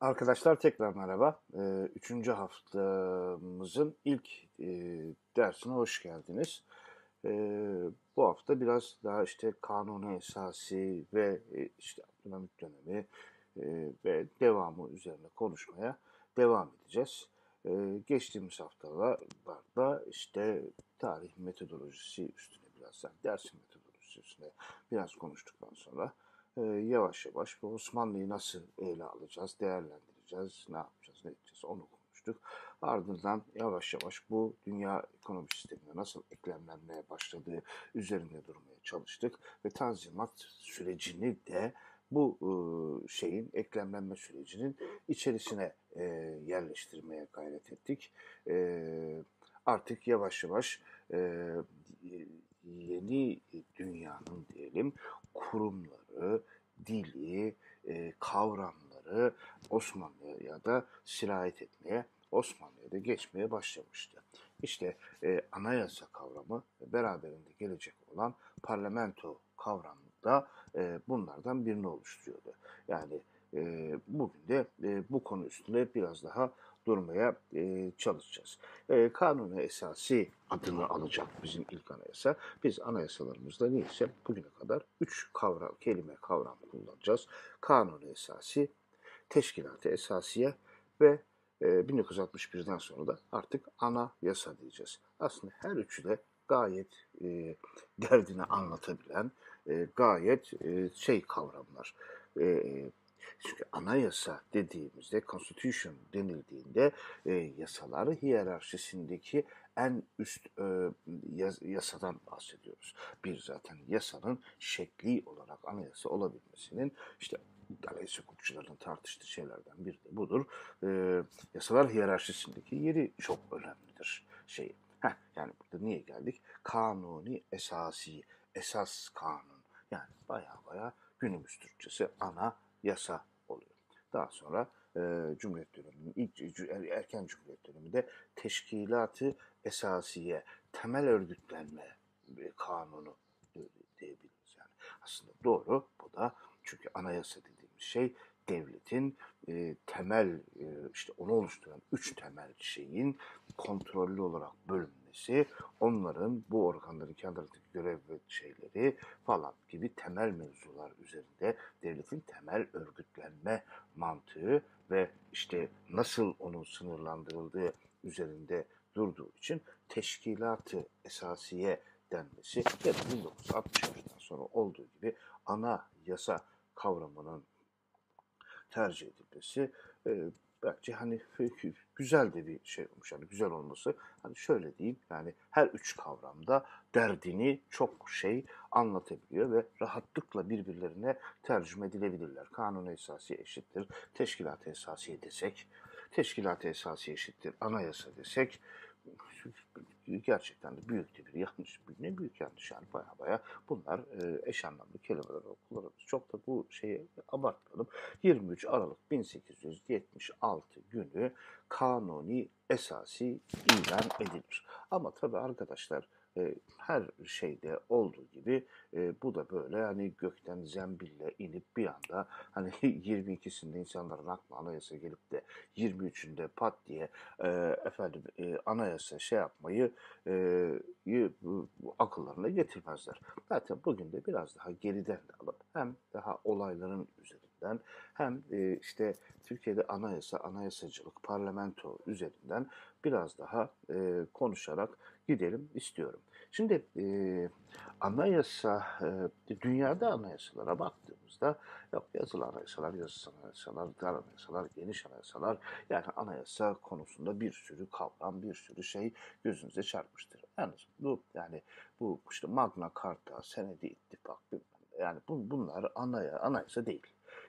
Arkadaşlar tekrar merhaba. Ee, Üçüncü haftamızın ilk e, dersine hoş geldiniz. Ee, bu hafta biraz daha işte kanunu esası ve e, işte Abdülhamit dönemi e, ve devamı üzerine konuşmaya devam edeceğiz. Ee, geçtiğimiz haftalarda işte tarih metodolojisi üstüne biraz, yani dersin metodolojisi üstüne biraz konuştuktan sonra e, yavaş yavaş bu Osmanlı'yı nasıl ele alacağız, değerlendireceğiz, ne yapacağız, ne edeceğiz onu konuştuk. Ardından yavaş yavaş bu dünya ekonomi sistemine nasıl eklemlenmeye başladığı üzerinde durmaya çalıştık ve tanzimat sürecini de bu e, şeyin eklemlenme sürecinin içerisine e, yerleştirmeye gayret ettik. E, artık yavaş yavaş yeni dünyanın diyelim kurumları, dili, e, kavramları Osmanlı'ya da sirayet etmeye, Osmanlı'ya da geçmeye başlamıştı. İşte e, anayasa kavramı beraberinde gelecek olan parlamento kavramı da e, bunlardan birini oluşturuyordu. Yani e, bugün de e, bu konu üstünde biraz daha durmaya e, çalışacağız. E, kanunu esası adını alacak bizim ilk anayasa. Biz anayasalarımızda neyse bugüne kadar üç kavram, kelime kavram kullanacağız. Kanunu esası, teşkilatı esasiye ve e, 1961'den sonra da artık ana yasa diyeceğiz. Aslında her üçü de gayet e, derdini anlatabilen, e, gayet e, şey kavramlar. E, çünkü anayasa dediğimizde, constitution denildiğinde e, yasaları hiyerarşisindeki en üst e, yas, yasadan bahsediyoruz. Bir zaten yasanın şekli olarak anayasa olabilmesinin işte anayasa hukukçuların tartıştığı şeylerden biri de budur. E, yasalar hiyerarşisindeki yeri çok önemlidir. Şey, heh, yani burada niye geldik? Kanuni esasi, esas kanun. Yani baya baya günümüz Türkçesi ana yasa oluyor. Daha sonra e, Cumhuriyet döneminin ilk erken Cumhuriyet döneminde teşkilatı esasiye, temel örgütlenme e, kanunu diyebiliriz yani. Aslında doğru bu da çünkü anayasa dediğimiz şey devletin e, temel e, işte onu oluşturan üç temel şeyin kontrollü olarak bölünmesi, onların bu organların kendilerindeki görev ve şeyleri falan gibi temel mevzular üzerinde devletin temel örgütlenme mantığı ve işte nasıl onun sınırlandırıldığı üzerinde durduğu için teşkilatı esasiye denmesi ya da 1965'ten sonra olduğu gibi ana yasa kavramının tercih edilmesi e, bence hani güzel de bir şey olmuş. Yani güzel olması. Hani şöyle diyeyim yani her üç kavramda derdini çok şey anlatabiliyor ve rahatlıkla birbirlerine tercüme edilebilirler. Kanun esası eşittir. Teşkilat esası desek, teşkilat esası eşittir. Anayasa desek gerçekten de büyük de bir yanlış. Ne büyük yanlış yani baya baya bunlar e, eş anlamlı kelimeler kullanıyoruz. Çok da bu şeyi abartmayalım. 23 Aralık 1876 günü kanuni esası ilan edilir. Ama tabii arkadaşlar e, her şeyde olduğu gibi e, bu da böyle hani gökten zembille inip bir anda hani 22'sinde insanların aklına anayasa gelip de 23'ünde pat diye e, efendim e, anayasa şey yapmayı e, y, akıllarına getirmezler. Zaten bugün de biraz daha geriden de alıp hem daha olayların üzerinden hem e, işte Türkiye'de anayasa, anayasacılık, parlamento üzerinden biraz daha e, konuşarak gidelim istiyorum. Şimdi e, anayasa, e, dünyada anayasalara baktığımızda yok yazılı anayasalar, yazısız anayasalar, dar anayasalar, geniş anayasalar yani anayasa konusunda bir sürü kavram, bir sürü şey gözünüze çarpmıştır. Yalnız bu yani bu işte Magna Carta, Senedi İttifak yani bunlar anaya, anayasa değil.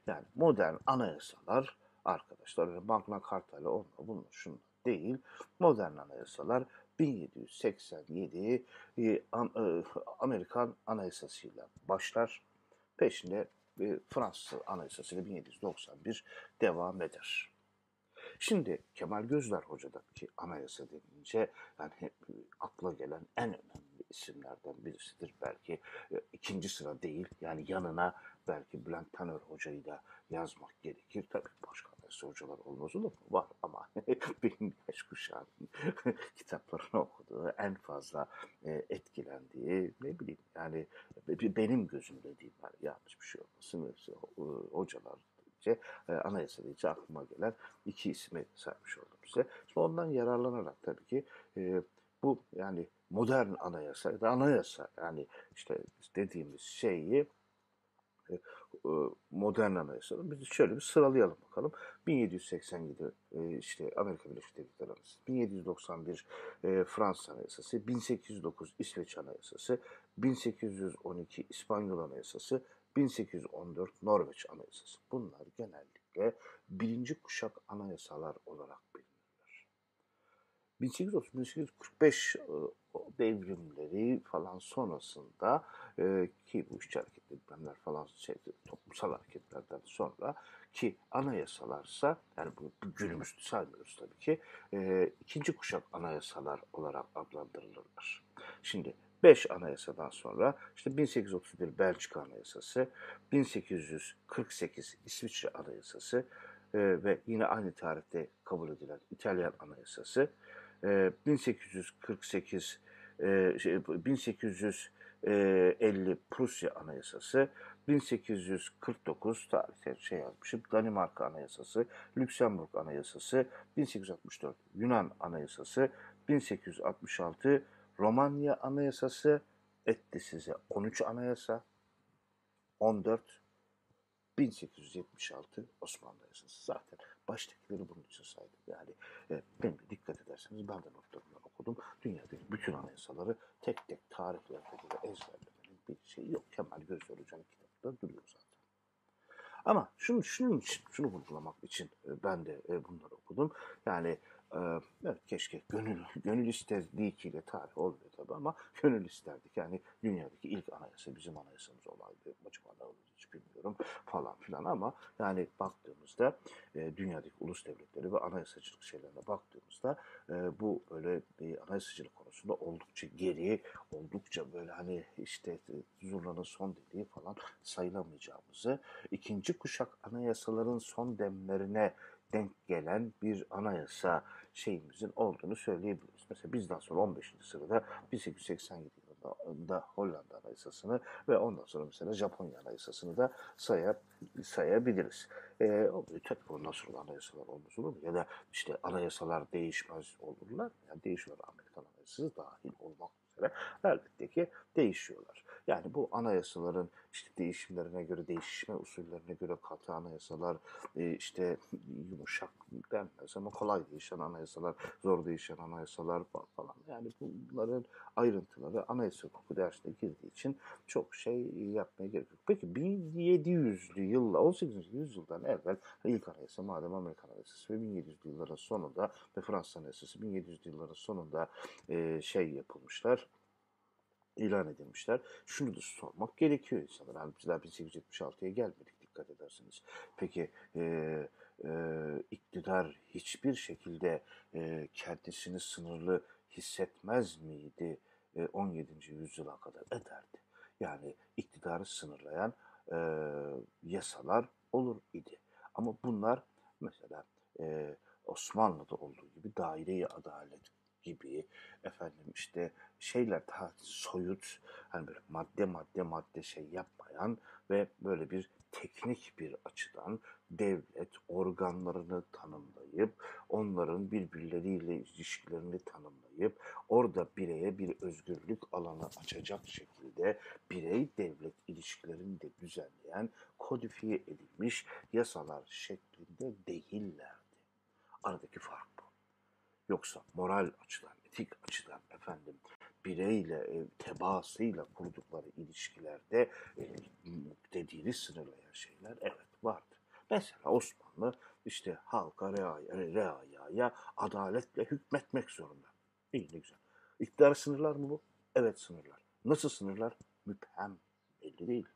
Yani modern anayasalar arkadaşlar Magna Carta ile onunla bununla şunla değil. Modern anayasalar 1787 e, e, Amerikan Anayasası'yla başlar. Peşinde e, Fransız Anayasası 1791 devam eder. Şimdi Kemal Gözler Hoca'daki anayasa denince yani akla gelen en önemli isimlerden birisidir. Belki ikinci sıra değil yani yanına belki Bülent Taner Hoca'yı da yazmak gerekir. Tabii başka Hocaları olmaz olur mu? Var ama benim yaş kuşağının kitaplarını okuduğu, en fazla e, etkilendiği ne bileyim yani benim gözümde diyeyim yani yanlış bir şey olmasın hocalar deyince e, anayasa deyince aklıma gelen iki ismi saymış oldum size. Şimdi ondan yararlanarak tabii ki e, bu yani modern anayasa ya da anayasa yani işte dediğimiz şeyi e, e, modern anayasa. Biz şöyle bir sıralayalım bakalım. 1787 e, işte Amerika Birleşik Devletleri Anayasası, 1791 Fransız Anayasası, 1809 İsveç Anayasası, 1812 İspanyol Anayasası, 1814 Norveç Anayasası. Bunlar genellikle birinci kuşak anayasalar olarak. 1830-1845 devrimleri falan sonrasında e, ki bu işçi hareketleri falan şey, toplumsal hareketlerden sonra ki anayasalarsa yani bu, bu günümüzde saymıyoruz tabii ki e, ikinci kuşak anayasalar olarak adlandırılırlar. Şimdi 5 anayasadan sonra işte 1831 Belçika Anayasası, 1848 İsviçre Anayasası e, ve yine aynı tarihte kabul edilen İtalyan Anayasası, e, 1848 e, şey, 1850 Prusya Anayasası, 1849 tarihte şey yazmışım, Danimarka Anayasası, Lüksemburg Anayasası, 1864 Yunan Anayasası, 1866 Romanya Anayasası etti size 13 anayasa, 14 1876 Osmanlı Anayasası. Zaten baştakileri bunun için saydım. Yani e, benim dikkat ederseniz ben de notlarımdan okudum. Dünyadaki bütün anayasaları tek tek tarihlerde göre ezberlemenin bir şeyi yok. Kemal Gözler Hoca'nın kitapta duruyor zaten. Ama şunu, için, şunu vurgulamak için e, ben de e, bunları okudum. Yani evet keşke gönül, gönül isterdik ile tarih olmuyor tabi ama gönül isterdik. Yani dünyadaki ilk anayasa bizim anayasamız olaydı. Acaba ne olur hiç bilmiyorum falan filan ama yani baktığımızda e, dünyadaki ulus devletleri ve anayasacılık şeylerine baktığımızda e, bu böyle bir anayasacılık konusunda oldukça geri, oldukça böyle hani işte zurnanın son dediği falan sayılamayacağımızı ikinci kuşak anayasaların son demlerine denk gelen bir anayasa şeyimizin olduğunu söyleyebiliriz. Mesela bizden sonra 15. sırada 1887 yılında Hollanda Anayasası'nı ve ondan sonra mesela Japonya Anayasası'nı da sayab sayabiliriz. E, tabii ondan sonra anayasalar olmaz olur mu? Ya da işte anayasalar değişmez olurlar. Yani değişiyorlar Amerikan Anayasası dahil olmak üzere. Elbette ki değişiyorlar. Yani bu anayasaların işte değişimlerine göre, değişme usullerine göre katı anayasalar, e, işte yumuşak denmez ama kolay değişen anayasalar, zor değişen anayasalar falan. Yani bunların ayrıntıları anayasa hukuku dersine girdiği için çok şey yapmaya gerek yok. Peki 1700'lü yılla, 18. yüzyıldan evvel ilk anayasa madem Amerikan Anayasası ve 1700'lü yılların sonunda ve Fransız Anayasası 1700'lü yılların sonunda e, şey yapılmışlar ilan edilmişler. Şunu da sormak gerekiyor insanlar. Yani bizler 1876'ya gelmedik dikkat ederseniz. Peki e, e, iktidar hiçbir şekilde e, kendisini sınırlı hissetmez miydi e, 17. yüzyıla kadar? Ederdi. Yani iktidarı sınırlayan e, yasalar olur idi. Ama bunlar mesela e, Osmanlı'da olduğu gibi daire adalet gibi efendim işte şeyler daha soyut hani böyle madde madde madde şey yapmayan ve böyle bir teknik bir açıdan devlet organlarını tanımlayıp onların birbirleriyle ilişkilerini tanımlayıp orada bireye bir özgürlük alanı açacak şekilde birey devlet ilişkilerini de düzenleyen kodifiye edilmiş yasalar şeklinde değillerdi. Aradaki fark. Yoksa moral açıdan, etik açıdan efendim bireyle, e, tebaasıyla kurdukları ilişkilerde e, dediğini sınırlayan şeyler evet vardı. Mesela Osmanlı işte halka reaya, reayaya adaletle hükmetmek zorunda. İyi ne güzel. İktidarı sınırlar mı bu? Evet sınırlar. Nasıl sınırlar? Müphem. Belli değil.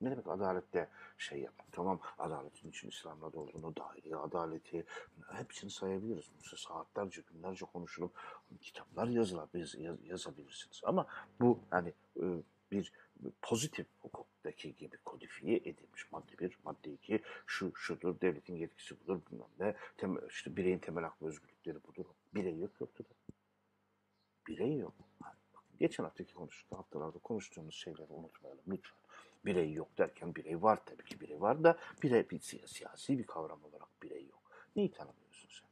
Ne demek adalette şey yapmak? Tamam adaletin için İslam'la olduğunu, daire adaleti hepsini sayabiliriz. Mesela saatlerce, günlerce konuşulup kitaplar yazılar, yaz, yazabilirsiniz. Ama bu hani bir pozitif hukuktaki gibi kodifiye edilmiş madde bir, madde iki şu şudur, devletin yetkisi budur, bilmem ne, temel, işte bireyin temel hak ve özgürlükleri budur. Birey yok yoktu da. Birey yok. Hani bakın, geçen haftaki konuştuk, haftalarda konuştuğumuz şeyleri unutmayalım lütfen. Birey yok derken birey var tabii ki birey var da birey bir siya- siyasi bir kavram olarak birey yok. Neyi tanımıyorsun sen?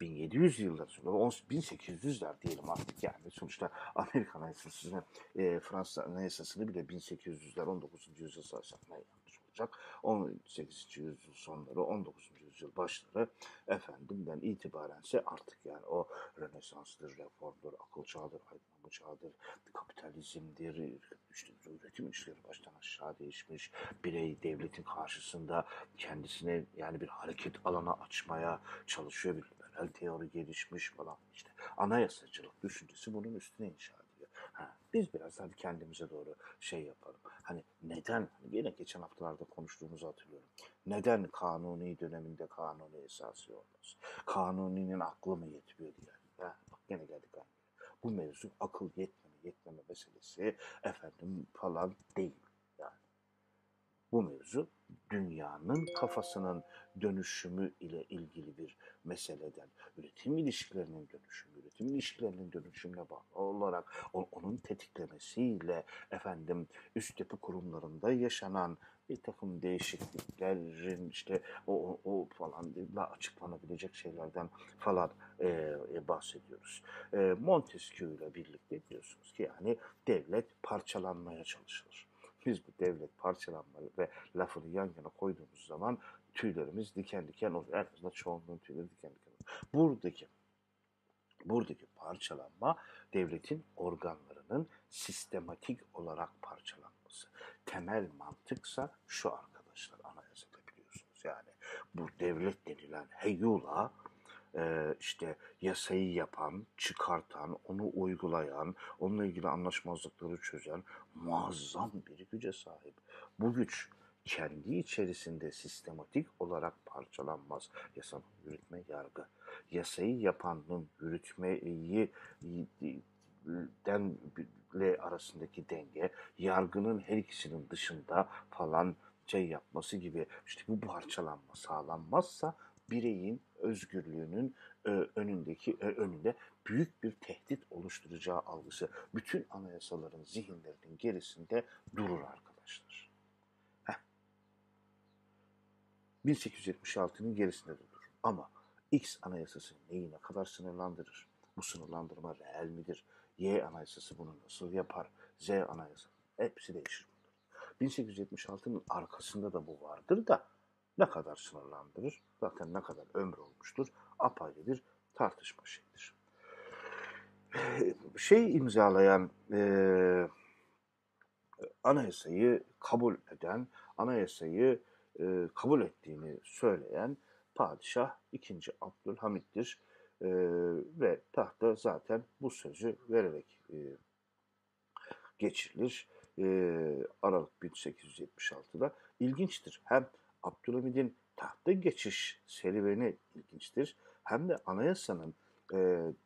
1700 yıllar sonra, on- 1800'ler diyelim artık yani. Sonuçta Amerikan Anayasası'nı, e, Fransa Anayasası'nı bile 1800'ler, 19. yüzyıl sayısına yanlış olacak. 18. yüzyıl sonları, 19. yüzyıl başları efendimden itibarense artık yani o Rönesans'tır, reformdur, akıl çağıdır, aydınlanma çağıdır, kapitalizmdir, işte üretim ilişkileri baştan aşağı değişmiş, birey devletin karşısında kendisine yani bir hareket alanı açmaya çalışıyor, bir liberal teori gelişmiş falan. İşte anayasacılık düşüncesi bunun üstüne inşa biz biraz hadi kendimize doğru şey yapalım. Hani neden, hani yine geçen haftalarda konuştuğumuzu hatırlıyorum. Neden kanuni döneminde kanuni esası olmaz? Kanuninin aklı mı yetmiyor diye. Ha, bak gene geldik aynı. Bu mevzu akıl yetmeme, yetmeme meselesi efendim falan değil. Bu mevzu dünyanın kafasının dönüşümü ile ilgili bir meseleden, üretim ilişkilerinin dönüşümü, üretim ilişkilerinin dönüşümüne bağlı olarak onun tetiklemesiyle efendim üst yapı kurumlarında yaşanan bir takım değişikliklerin işte o, o, falan da açıklanabilecek şeylerden falan e, e, bahsediyoruz. E, Montesquieu ile birlikte diyorsunuz ki yani devlet parçalanmaya çalışılır. Biz bu devlet parçalanma ve lafını yan yana koyduğumuz zaman tüylerimiz diken diken olur. Azından çoğunluğun tüyleri diken diken olur. Buradaki buradaki parçalanma devletin organlarının sistematik olarak parçalanması. Temel mantıksa şu arkadaşlar anayasada biliyorsunuz. Yani bu devlet denilen heyula işte yasayı yapan, çıkartan, onu uygulayan, onunla ilgili anlaşmazlıkları çözen muazzam bir güce sahip. Bu güç kendi içerisinde sistematik olarak parçalanmaz. Yasanın yürütme yargı. Yasayı yapanın yürütmeyi denle arasındaki denge, yargının her ikisinin dışında falan şey yapması gibi işte bu parçalanma sağlanmazsa bireyin özgürlüğünün e, önündeki e, önünde büyük bir tehdit oluşturacağı algısı bütün anayasaların zihinlerinin gerisinde durur arkadaşlar. Heh. 1876'nın gerisinde durur. Ama X anayasası neyi ne kadar sınırlandırır? Bu sınırlandırma reel midir? Y anayasası bunu nasıl yapar? Z anayasası. Hepsi değişir bunlar. 1876'nın arkasında da bu vardır da ne kadar sınırlandırır? Zaten ne kadar ömür olmuştur? Apayrı bir tartışma şeyidir. Şey imzalayan e, anayasayı kabul eden, anayasayı e, kabul ettiğini söyleyen padişah 2. Abdülhamit'tir. E, ve tahta zaten bu sözü vererek e, geçirilir. E, Aralık 1876'da ilginçtir. Hem Abdülhamid'in tahta geçiş serüveni ilginçtir. Hem de anayasanın e,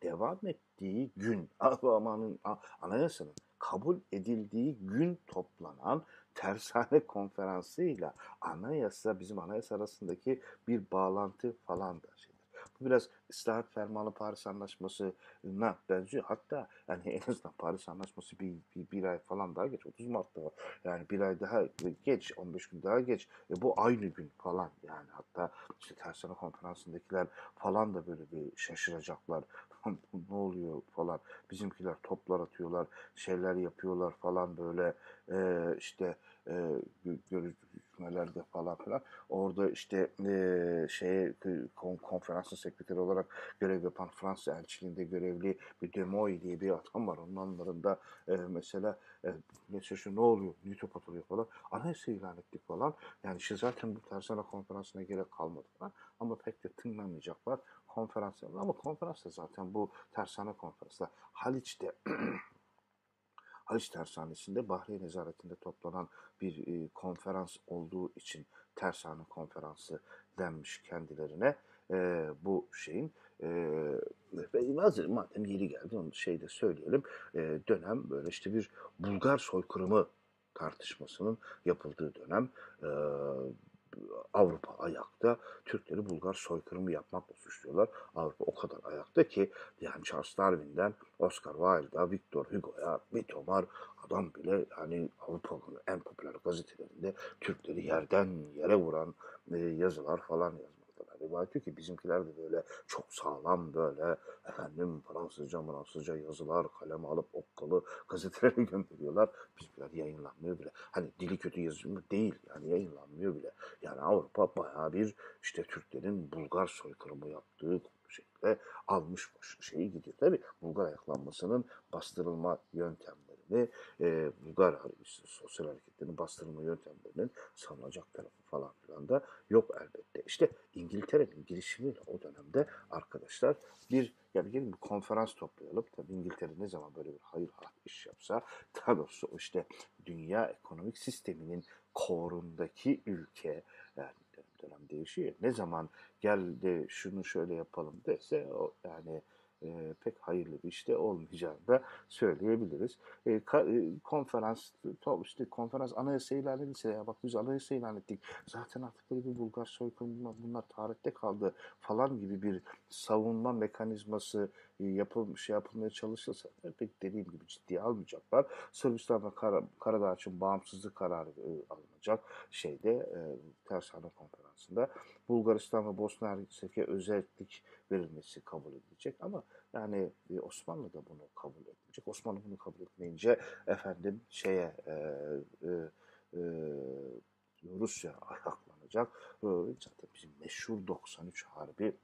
devam ettiği gün, amanın anayasanın kabul edildiği gün toplanan tersane konferansıyla anayasa, bizim anayasa arasındaki bir bağlantı falan da şeydir. Bu biraz İslahat Fermanı Paris Anlaşması'na benziyor. Hatta yani en azından Paris Anlaşması bir, bir, bir ay falan daha geç. 30 Mart'ta var. Yani bir ay daha geç, 15 gün daha geç. E bu aynı gün falan yani. Hatta işte Tersane Konferansı'ndakiler falan da böyle bir şaşıracaklar. ne oluyor falan. Bizimkiler toplar atıyorlar, şeyler yapıyorlar falan böyle e, işte e, görüşmelerde falan filan. Orada işte e, şeye kon, konferansın sekreteri olarak görev yapan Fransa elçiliğinde görevli bir Demoy diye bir adam var. Onun anlarında e, mesela e, mesela ne oluyor? Niye top atılıyor falan. Anayasa ilan ettik falan. Yani işte zaten bu tersane konferansına gerek kalmadı falan. Ama pek de tınlamayacaklar konferans Ama konferansta zaten bu tersane konferansta Haliç'te Haliç Tersanesi'nde Bahriye Nezaretinde toplanan bir e, konferans olduğu için Tersane Konferansı denmiş kendilerine. E, bu şeyin ve hazır madem yeri geldi onu şey de söyleyelim. E, dönem böyle işte bir Bulgar soykırımı tartışmasının yapıldığı dönem. E, Avrupa ayakta. Türkleri Bulgar soykırımı yapmakla suçluyorlar. Avrupa o kadar ayakta ki yani Charles Darwin'den Oscar Wilde'a, Victor Hugo'ya, Mitomar adam bile yani Avrupa'nın en popüler gazetelerinde Türkleri yerden yere vuran e, yazılar falan yazmaktalar. Rivayet diyor ki bizimkiler de böyle çok sağlam böyle efendim Fransızca Fransızca yazılar kaleme alıp okkalı gazetelere gönderiyorlar. Bizimkiler yayınlanmıyor bile. Hani dili kötü yazıyor değil yani yayınlanmıyor bile. Yani Avrupa bayağı bir işte Türklerin Bulgar soykırımı yaptığı şekilde almış şeyi gidiyor. Tabi Bulgar ayaklanmasının bastırılma yöntemlerini, e, Bulgar sosyal hareketlerin bastırılma yöntemlerinin savunacak tarafı falan filan da yok elbette. İşte İngiltere'nin girişimiyle o dönemde arkadaşlar bir yani gelin bir konferans toplayalım. Tabii İngiltere ne zaman böyle bir hayır iş yapsa daha doğrusu işte dünya ekonomik sisteminin korundaki ülke yani dönem değişiyor. Ne zaman gel de şunu şöyle yapalım dese o yani e, pek hayırlı bir işte olmayacağını da söyleyebiliriz. E, ka, e, konferans, to, işte konferans anayasa ilan edilse ya bak biz anayasa ilan ettik. Zaten artık böyle bir Bulgar soykırımı bunlar tarihte kaldı falan gibi bir savunma mekanizması yapılmış şey yapılmaya çalışılsa pek dediğim gibi ciddiye almayacaklar. Sırbistan ve Kar Karadağ için bağımsızlık kararı e, alınacak şeyde e, tersane konferansında. Bulgaristan ve Bosna Hersek'e özellik verilmesi kabul edilecek ama yani e, Osmanlı da bunu kabul etmeyecek. Osmanlı bunu kabul etmeyince efendim şeye e, e, e, Rusya ayaklanacak. E, zaten bizim meşhur 93 Harbi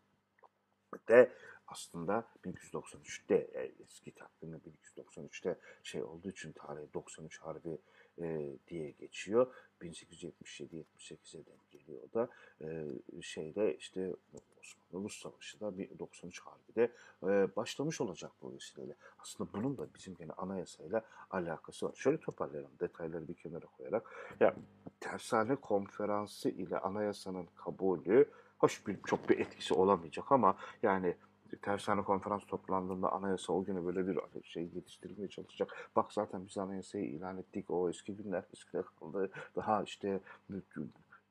de aslında 1293'te e, eski takvimde 1293'te şey olduğu için tarih 93 Harbi e, diye geçiyor. 1877-78'e denk geliyor da. E, şeyde işte Osmanlı-Rus Savaşı da 93 Harbi'de e, başlamış olacak bu vesileyle. Aslında bunun da bizim gene anayasayla alakası var. Şöyle toparlayalım detayları bir kenara koyarak. Ya tersane konferansı ile anayasanın kabulü hoş bir çok bir etkisi olamayacak ama yani tersane konferans toplandığında anayasa o günü böyle bir şey yetiştirilmeye çalışacak. Bak zaten biz anayasayı ilan ettik. O eski günler eskide kaldı. Daha işte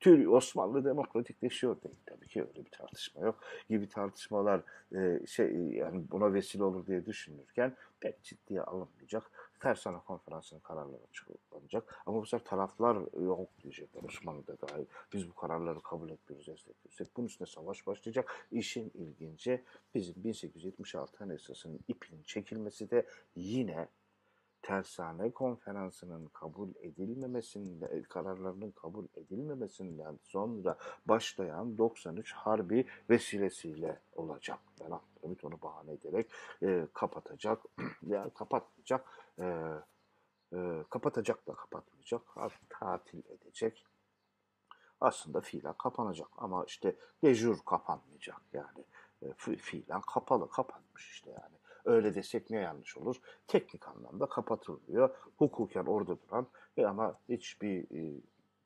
Tür Osmanlı demokratikleşiyor değil. Tabii ki öyle bir tartışma yok. Gibi tartışmalar e, şey yani buna vesile olur diye düşünürken pek ciddiye alınmayacak. Tersane konferansının kararları açıklanacak. Ama bu sefer taraflar yok diyecekler Osmanlı'da dahil. Biz bu kararları kabul etmiyoruz, destekliyoruz. Bunun üstüne savaş başlayacak. İşin ilginci bizim 1876 Anayasası'nın ipinin çekilmesi de yine tersane konferansının kabul edilmemesinde kararlarının kabul edilmemesinden sonra başlayan 93 Harbi vesilesiyle olacak. Ben Abdülhamit onu bahane ederek e, kapatacak veya kapatmayacak e, e, kapatacak da kapatmayacak tatil edecek. Aslında fiilen kapanacak ama işte dejur kapanmayacak yani. E, fiilen kapalı kapanmış işte yani Öyle desek ne yanlış olur? Teknik anlamda kapatılıyor. Hukuken orada duran ve ama hiçbir e,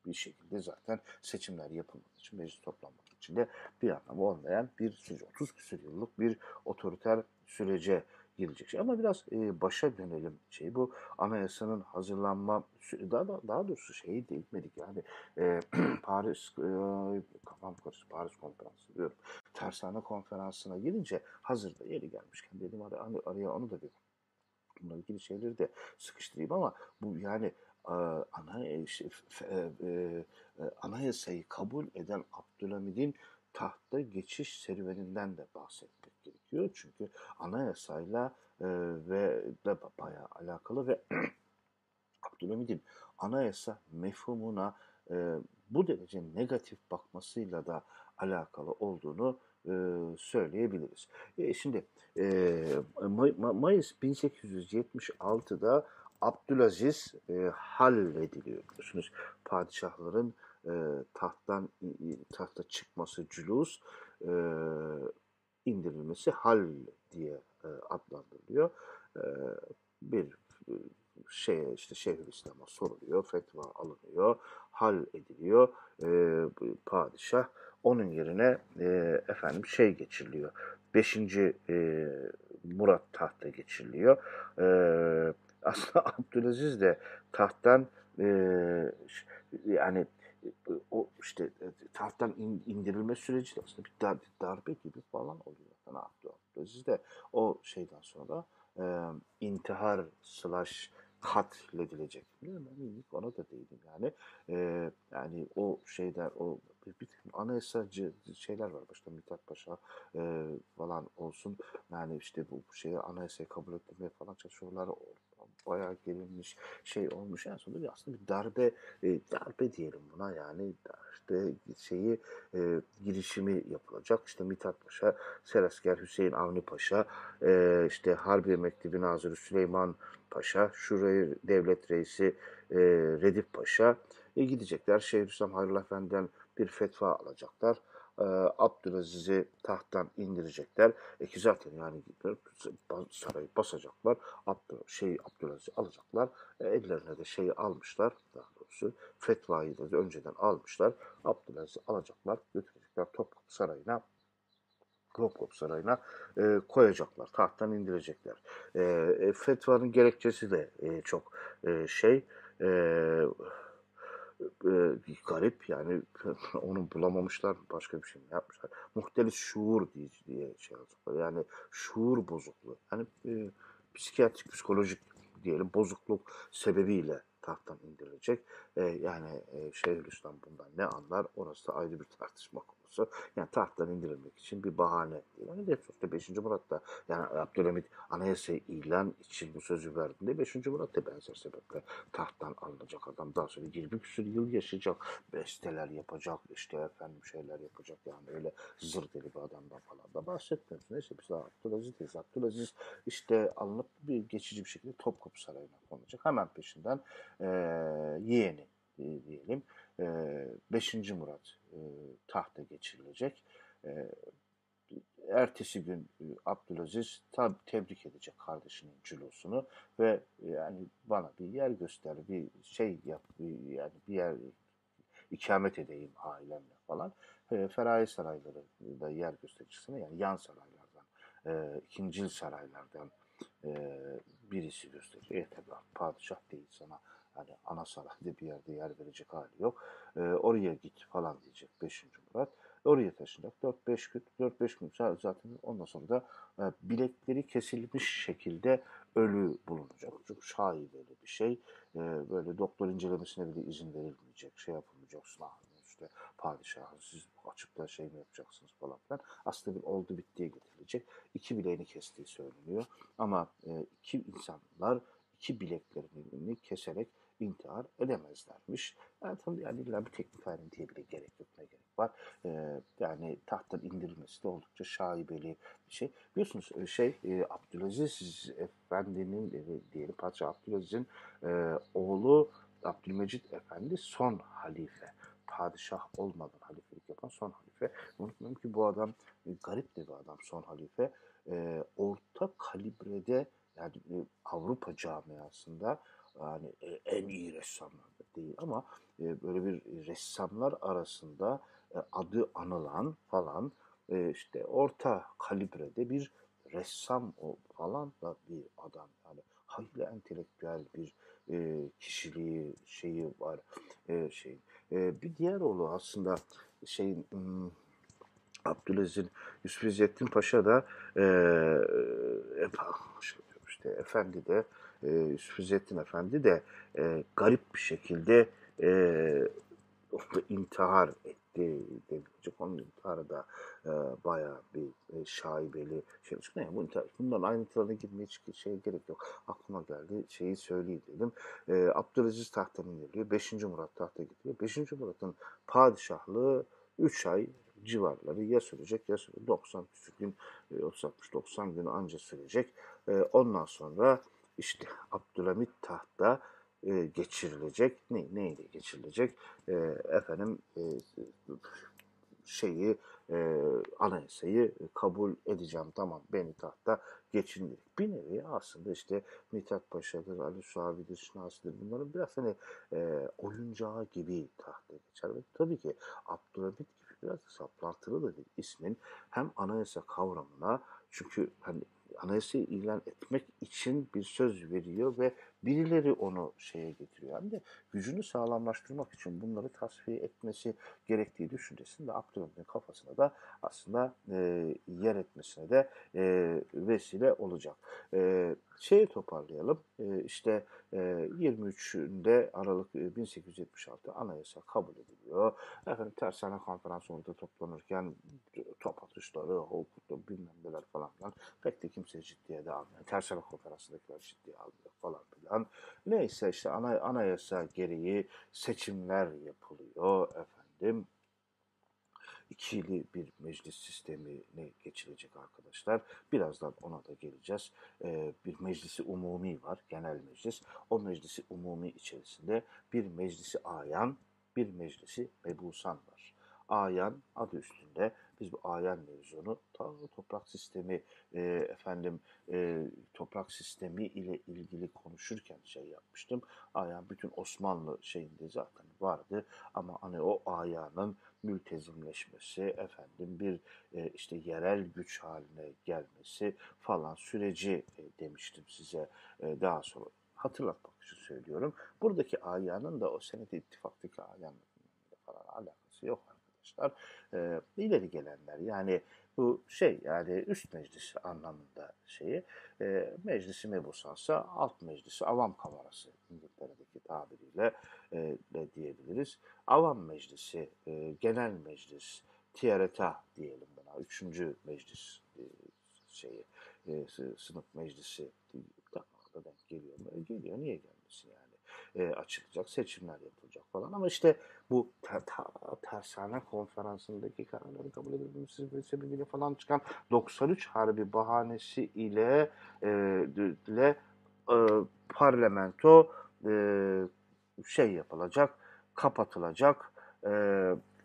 bir şekilde zaten seçimler yapılmak için, meclis toplanmak için de bir anlamı olmayan bir süreç. 30 küsur yıllık bir otoriter sürece girecek şey. Ama biraz e, başa dönelim. Şey bu anayasanın hazırlanma daha da, daha doğrusu şeyi değinmedik yani e, Paris e, kafam karıştı. Paris konferansı diyorum. Tersane konferansına girince hazırda yeri gelmişken dedim hadi hani araya onu da bir bununla ilgili şeyleri de sıkıştırayım. Ama bu yani e, ana anayasayı kabul eden Abdülhamid'in tahta geçiş serüveninden de bahsetmek gerekiyor. Çünkü anayasayla e, ve de bayağı alakalı ve Abdülhamid'in anayasa mefhumuna e, bu derece negatif bakmasıyla da alakalı olduğunu e, söyleyebiliriz. E, şimdi e, May Mayıs 1876'da Abdülaziz e, hallediliyor biliyorsunuz. Padişahların e, tahttan tahta çıkması cülus e, indirilmesi hal diye e, adlandırılıyor. E, bir şey işte Şeyhülislam'a soruluyor, fetva alınıyor, hal ediliyor. E, padişah onun yerine e, efendim şey geçiriliyor. Beşinci e, Murat tahta geçiriliyor. E, aslında Abdülaziz de tahttan e, yani o işte e, tahttan in, indirilme süreci de aslında bir dar, darbe gibi falan oluyor. Yani Abdülaziz de o şeyden sonra e, intihar slash katledilecek. Ben ilk ona da değilim yani. E, yani o şeyler, o bir, bir anayasacı şeyler var başta Mithat Paşa e, falan olsun. Yani işte bu şeyi anayasayı kabul ettirmeye falan çalışıyorlar bayağı gelinmiş şey olmuş. En sonunda bir aslında bir darbe e, darbe diyelim buna yani işte şeyi e, girişimi yapılacak. İşte Mithat Paşa, Serasker Hüseyin Avni Paşa, e, işte Harbiye Mektebi Nazırı Süleyman Paşa, Şurayı Devlet Reisi e, Redif Paşa e, gidecekler. Şeyhülislam Hayrullah Efendi'den bir fetva alacaklar e, Abdülaziz'i tahttan indirecekler. E ki zaten yani sarayı basacaklar. Abdül, şey Abdülaziz'i alacaklar. E, ellerine de şeyi almışlar. Daha doğrusu fetvayı da önceden almışlar. Abdülaziz'i alacaklar. Götürecekler Topkapı Sarayı'na Topkapı Sarayı'na e, koyacaklar. Tahttan indirecekler. E, e, fetvanın gerekçesi de e, çok e, şey e, e, garip yani onu bulamamışlar başka bir şey mi yapmışlar. Muhtelif şuur diye, diye şey yazıyorlar. Yani şuur bozukluğu. Yani e, psikiyatrik, psikolojik diyelim bozukluk sebebiyle tahttan indirilecek. E, yani e, Şeyhülislam bundan ne anlar orası da ayrı bir tartışma konusu. Yani tahttan indirilmek için bir bahane. Yani sonuçta 5. Murat da yani Abdülhamit anayasayı ilan için bu sözü verdiğinde 5. Murat da benzer sebeple tahttan alınacak adam. Daha sonra 20 küsur yıl yaşayacak. Besteler yapacak. işte efendim şeyler yapacak. Yani öyle zır deli bir adamdan falan da bahsetmiyoruz. Neyse biz daha Abdülaziz'deyiz. Abdülaziz işte alınıp bir geçici bir şekilde Topkapı Sarayı'na konacak. Hemen peşinden e, yeğeni diyelim. 5. E, Murat e, tahta geçirilecek. E, ertesi gün e, Abdülaziz tab tebrik edecek kardeşinin cülosunu ve yani bana bir yer göster, bir şey yap, bir, yani bir yer ikamet edeyim ailemle falan. E, Feraye sarayları da yer göstericisine yani yan saraylardan, e, ikincil saraylardan e, birisi gösteriyor. E tabi padişah değil sana hani ana sarayda bir yerde yer verecek hali yok. E, oraya git falan diyecek 5. Murat. Oraya taşınacak. 4-5 gün, 4-5 gün zaten ondan sonra da e, bilekleri kesilmiş şekilde ölü bulunacak. Çok şaibeli bir şey. E, böyle doktor incelemesine bile izin verilmeyecek. Şey yapılmayacak. Sınav işte padişahın siz açıkta şey mi yapacaksınız falan filan. Aslında bir oldu bittiye getirilecek. İki bileğini kestiği söyleniyor. Ama e, iki insanlar iki bileklerini keserek intihar edemezlermiş. Yani tabii yani illa bir teknik ayrıntıya bile gerek yok ne gerek var. Ee, yani tahttan indirilmesi de oldukça şaibeli bir şey. Biliyorsunuz e, şey e, Abdülaziz Efendi'nin e, diyelim Padişah Abdülaziz'in e, oğlu Abdülmecit Efendi son halife. Padişah olmadan halifelik yapan son halife. Unutmayın ki bu adam e, garip de bir adam son halife. E, orta kalibrede yani e, Avrupa camiasında yani e, en iyi ressamlar değil ama e, böyle bir ressamlar arasında e, adı anılan falan işte orta kalibrede bir ressam o falan da bir adam. Yani hayli entelektüel bir kişiliği şeyi var şey bir diğer oğlu aslında şeyin hmm, Abdülaziz'in Yusuf Paşa da e, işte efendi de e, Efendi de e, garip bir şekilde e, intihar etti denilecek. Onun intiharı da e, bayağı bir e, şaibeli şey. Yani bu intihar, bundan ayrıntılarına girmeye şey gerek yok. Aklıma geldi şeyi söyleyeyim dedim. E, Abdülaziz tahttan indiriliyor. 5. Murat tahta getiriyor. 5. Murat'ın padişahlığı 3 ay civarları ya sürecek ya sürecek. 90 küsür gün, 30-60-90 gün anca sürecek. E, ondan sonra işte Abdülhamit tahta e, geçirilecek. Ne, neyle geçirilecek? E, efendim e, şeyi e, anayasayı kabul edeceğim tamam beni tahta geçin Bir nevi aslında işte Mithat Paşa'dır, Ali Suavi'dir, Şinasi'dir bunların biraz hani e, oyuncağı gibi tahta geçer. Ve tabii ki Abdülhamit gibi biraz saplantılı da bir ismin hem anayasa kavramına çünkü hani anayasayı ilan etmek için bir söz veriyor ve birileri onu şeye getiriyor. Hem de gücünü sağlamlaştırmak için bunları tasfiye etmesi gerektiği düşüncesinde Abdülhamit'in kafasına da aslında e, yer etmesine de e, vesile olacak. E, şeyi toparlayalım. E, işte e, 23'ünde Aralık 1876 anayasa kabul ediliyor. Efendim tersane konferansı orada toplanırken top atışları, hukuklu bilmem neler falan filan pek de kimse ciddiye de almıyor. Tersane konferansındakiler ciddiye almıyor falan filan. Neyse işte ana, anayasa gereği seçimler yapılıyor efendim ikili bir meclis sistemine geçilecek arkadaşlar. Birazdan ona da geleceğiz. Ee, bir meclisi umumi var, genel meclis. O meclisi umumi içerisinde bir meclisi ayan, bir meclisi mebusan var. Ayan adı üstünde biz bu ayan mevzunu ta toprak sistemi e, efendim e, toprak sistemi ile ilgili konuşurken şey yapmıştım. Ayan bütün Osmanlı şeyinde zaten vardı ama hani o ayanın mültezimleşmesi, efendim bir e, işte yerel güç haline gelmesi falan süreci e, demiştim size e, daha sonra hatırlatmak için söylüyorum. Buradaki ayanın da o senet ittifaktaki ayanla falan alakası yok arkadaşlar. E, ileri gelenler yani bu şey yani üst meclis anlamında şeyi e, meclisi mebusansa alt meclisi avam kamerası İngiltere'deki tabiriyle e, de diyebiliriz. Avam meclisi, e, genel meclis, TRTA diyelim buna. Üçüncü meclis e, şeyi, e, sınıf meclisi da denk geliyor mu? E, geliyor. Niye gelmesin yani? E, açılacak, seçimler yapılacak falan. Ama işte bu ter, ter, tersane konferansındaki kararları kabul edilmesi sebebiyle falan çıkan 93 Harbi bahanesi ile e, ile e, parlamento e, şey yapılacak, kapatılacak, e,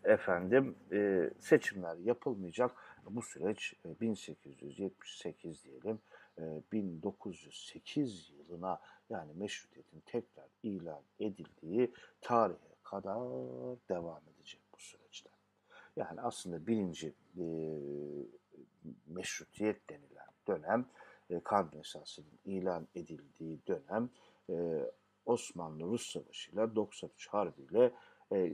efendim e, seçimler yapılmayacak. Bu süreç e, 1878 diyelim, e, 1908 yılına yani meşrutiyetin tekrar ilan edildiği tarihe kadar devam edecek bu süreçler. Yani aslında birinci e, meşrutiyet denilen dönem, e, kanun esasının ilan edildiği dönem e, Osmanlı-Rus Savaşı'yla 93 Harbi'yle e,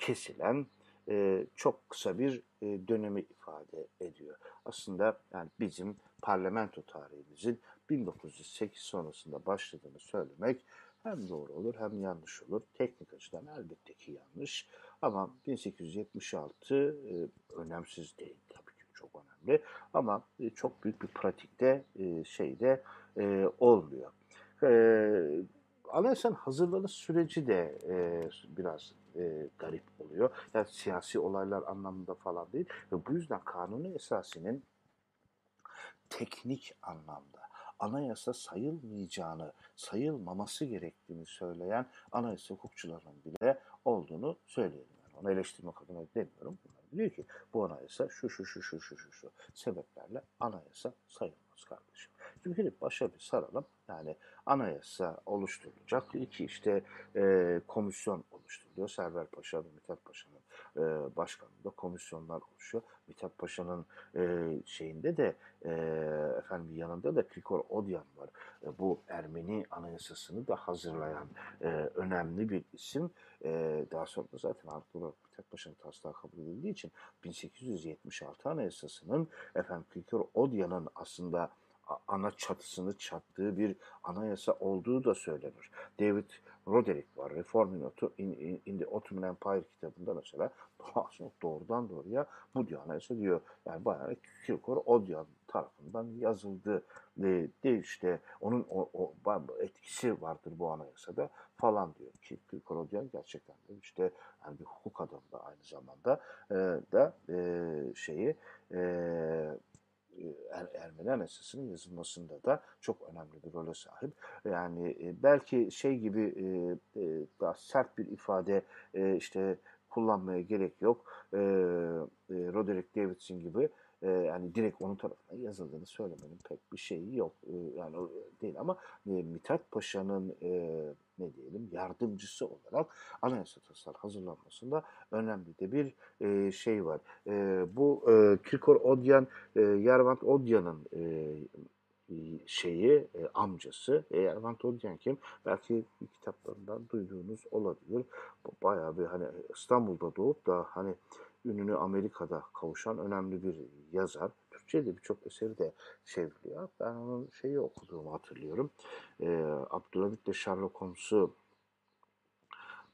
kesilen e, çok kısa bir e, dönemi ifade ediyor. Aslında yani bizim parlamento tarihimizin 1908 sonrasında başladığını söylemek hem doğru olur hem yanlış olur. Teknik açıdan elbette ki yanlış. Ama 1876 e, önemsiz değil tabii ki çok önemli. Ama e, çok büyük bir pratikte e, şeyde e, olmuyor. E, anayasanın hazırlanış süreci de e, biraz e, garip oluyor. Yani siyasi olaylar anlamında falan değil. Ve bu yüzden kanuni esasının teknik anlamda anayasa sayılmayacağını, sayılmaması gerektiğini söyleyen anayasa hukukçularının bile olduğunu söyleyelim. Yani onu eleştirmek adına demiyorum. Bunlar diyor ki bu anayasa şu şu şu şu şu şu şu sebeplerle anayasa sayılmaz kardeşim. Şimdi gidip başa bir saralım. Yani anayasa oluşturulacak. İki işte e, komisyon oluşturuluyor. Server Paşa ve Mithat Paşa'nın e, başkanlığında komisyonlar oluşuyor. Mithat Paşa'nın e, şeyinde de e, efendim yanında da Krikor Odyan var. E, bu Ermeni anayasasını da hazırlayan e, önemli bir isim. E, daha sonra da zaten olarak Mithat Paşa'nın taslağı kabul edildiği için 1876 anayasasının efendim Krikor Odyan'ın aslında ana çatısını çattığı bir anayasa olduğu da söylenir. David Roderick var. Reform in, in, in the Ottoman Empire kitabında mesela doğrudan doğruya bu diyor anayasa diyor. Yani bayağı Kirkor Odyan tarafından yazıldı. De, de işte onun o, o, etkisi vardır bu anayasada falan diyor. Kirkor Odyan gerçekten de işte yani bir hukuk adamı da aynı zamanda e, da e, şeyi e, er, Ermeni Anayasası'nın yazılmasında da çok önemli bir role sahip. Yani belki şey gibi daha sert bir ifade işte kullanmaya gerek yok. E, e, Roderick Davidson gibi e, yani direkt onun tarafından yazıldığını söylemenin pek bir şeyi yok. E, yani değil ama e, Mithat Paşa'nın e, ne diyelim yardımcısı olarak anayasa tasarı hazırlanmasında önemli de bir e, şey var. E, bu e, Kirkor Odyan, e, Yervant Odyan'ın e, şeyi e, amcası Ervan Tolkien kim? Belki kitaplarından duyduğunuz olabilir. Bayağı bir hani İstanbul'da doğup da hani ününü Amerika'da kavuşan önemli bir yazar. Türkçe'de birçok eseri de çevriliyor. Ben onun şeyi okuduğumu hatırlıyorum. E, Abdülhamit de Sherlock Holmes'u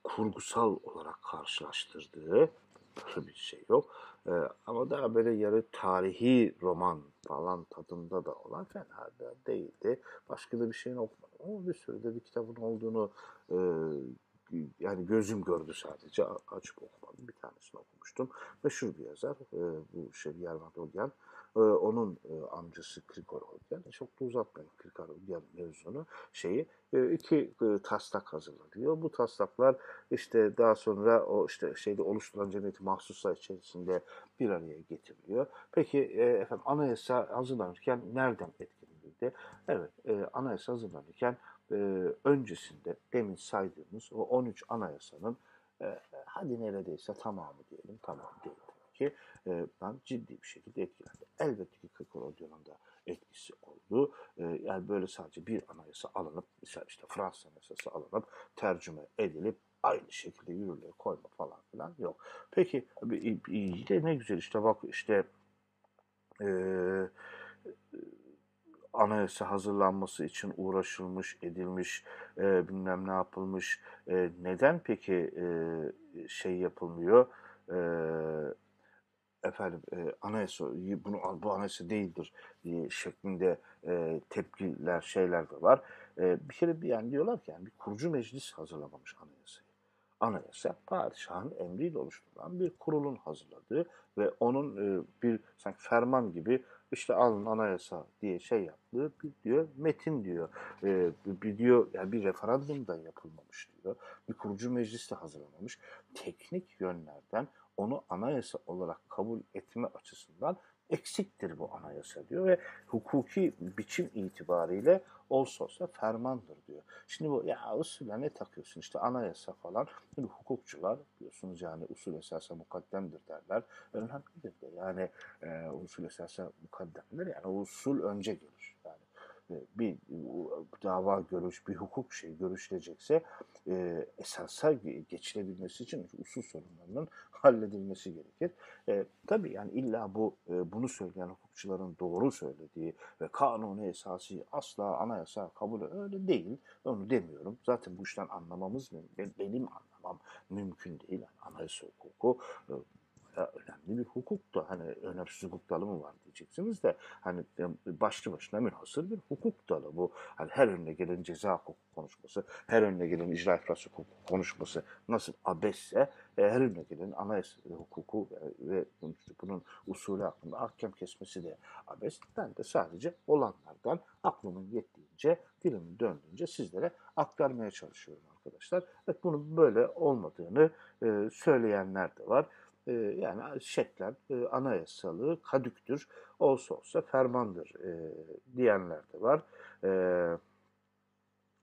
kurgusal olarak karşılaştırdığı bir şey yok. Ee, ama daha böyle yarı tarihi roman falan tadında da olan fena da değildi. Başka da bir şeyin okumadım ama bir sürü de bir kitabın olduğunu e, yani gözüm gördü sadece açıp okumadım. Bir tanesini okumuştum. Meşhur bir yazar e, bu Yervan Dolgen. E, onun e, amcası Krikor Olgen. Çok da uzatmayın Krikor Olgen mevzunu. Şeyi e, iki e, taslak hazırlanıyor. Bu taslaklar işte daha sonra o işte şeyde oluşturulan cemiyeti mahsuslar içerisinde bir araya getiriliyor. Peki e, efendim anayasa hazırlanırken nereden etkilenildi? Evet, e, anayasa hazırlanırken e, öncesinde demin saydığımız o 13 anayasanın e, hadi neredeyse tamamı diyelim, tamam diyelim ki e, ben ciddi bir şekilde etkilendi. Elbette ki Kırkorodyon'un da etkisi oldu. E, yani böyle sadece bir anayasa alınıp, mesela işte Fransız anayasası alınıp, tercüme edilip aynı şekilde yürürlüğe koyma falan filan yok. Peki yine ne güzel işte bak işte e, anayasa hazırlanması için uğraşılmış, edilmiş, e, bilmem ne yapılmış. E, neden peki e, şey yapılmıyor? E, efendim e, anayasa bunu bu anayasa değildir diye şeklinde e, tepkiler şeyler de var. E, bir kere bir yani diyorlar ki yani bir kurucu meclis hazırlamamış anayasayı. Anayasa padişahın emriyle oluşturulan bir kurulun hazırladığı ve onun e, bir sanki ferman gibi işte alın anayasa diye şey yaptığı bir diyor metin diyor. E, bir diyor yani bir referandum da yapılmamış diyor. Bir kurucu meclis de hazırlamamış. Teknik yönlerden onu anayasa olarak kabul etme açısından eksiktir bu anayasa diyor ve hukuki biçim itibariyle olsa olsa fermandır diyor. Şimdi bu ya usule ne takıyorsun işte anayasa falan. Şimdi hukukçular biliyorsunuz yani usul esasa mukaddemdir derler. Önemlidir de yani e, usul esasa mukaddemdir yani usul önce gelir. Yani bir dava görüş, bir hukuk şey görüşülecekse e, esasa geçilebilmesi için usul sorunlarının halledilmesi gerekir. E, tabii yani illa bu e, bunu söyleyen hukukçuların doğru söylediği ve kanunu esası asla anayasa kabul öyle değil. Onu demiyorum. Zaten bu işten anlamamız. Benim anlamam mümkün değil. Yani anayasa hukuku e, önemli bir hukuk da hani önemsiz hukuk dalı mı var diyeceksiniz de hani başlı başına münhasır bir hukuk dalı bu. Hani her önüne gelen ceza hukuku konuşması, her önüne gelen icra iflas hukuku konuşması nasıl abesse e, her önüne gelen anayasa hukuku ve bunun usulü hakkında ahkam kesmesi de abes. Ben de sadece olanlardan aklımın yettiğince, dilimin döndüğünce sizlere aktarmaya çalışıyorum arkadaşlar. Evet, bunun böyle olmadığını e, söyleyenler de var yani şeklen e, anayasalı, kadüktür, olsa olsa fermandır diyenler de var.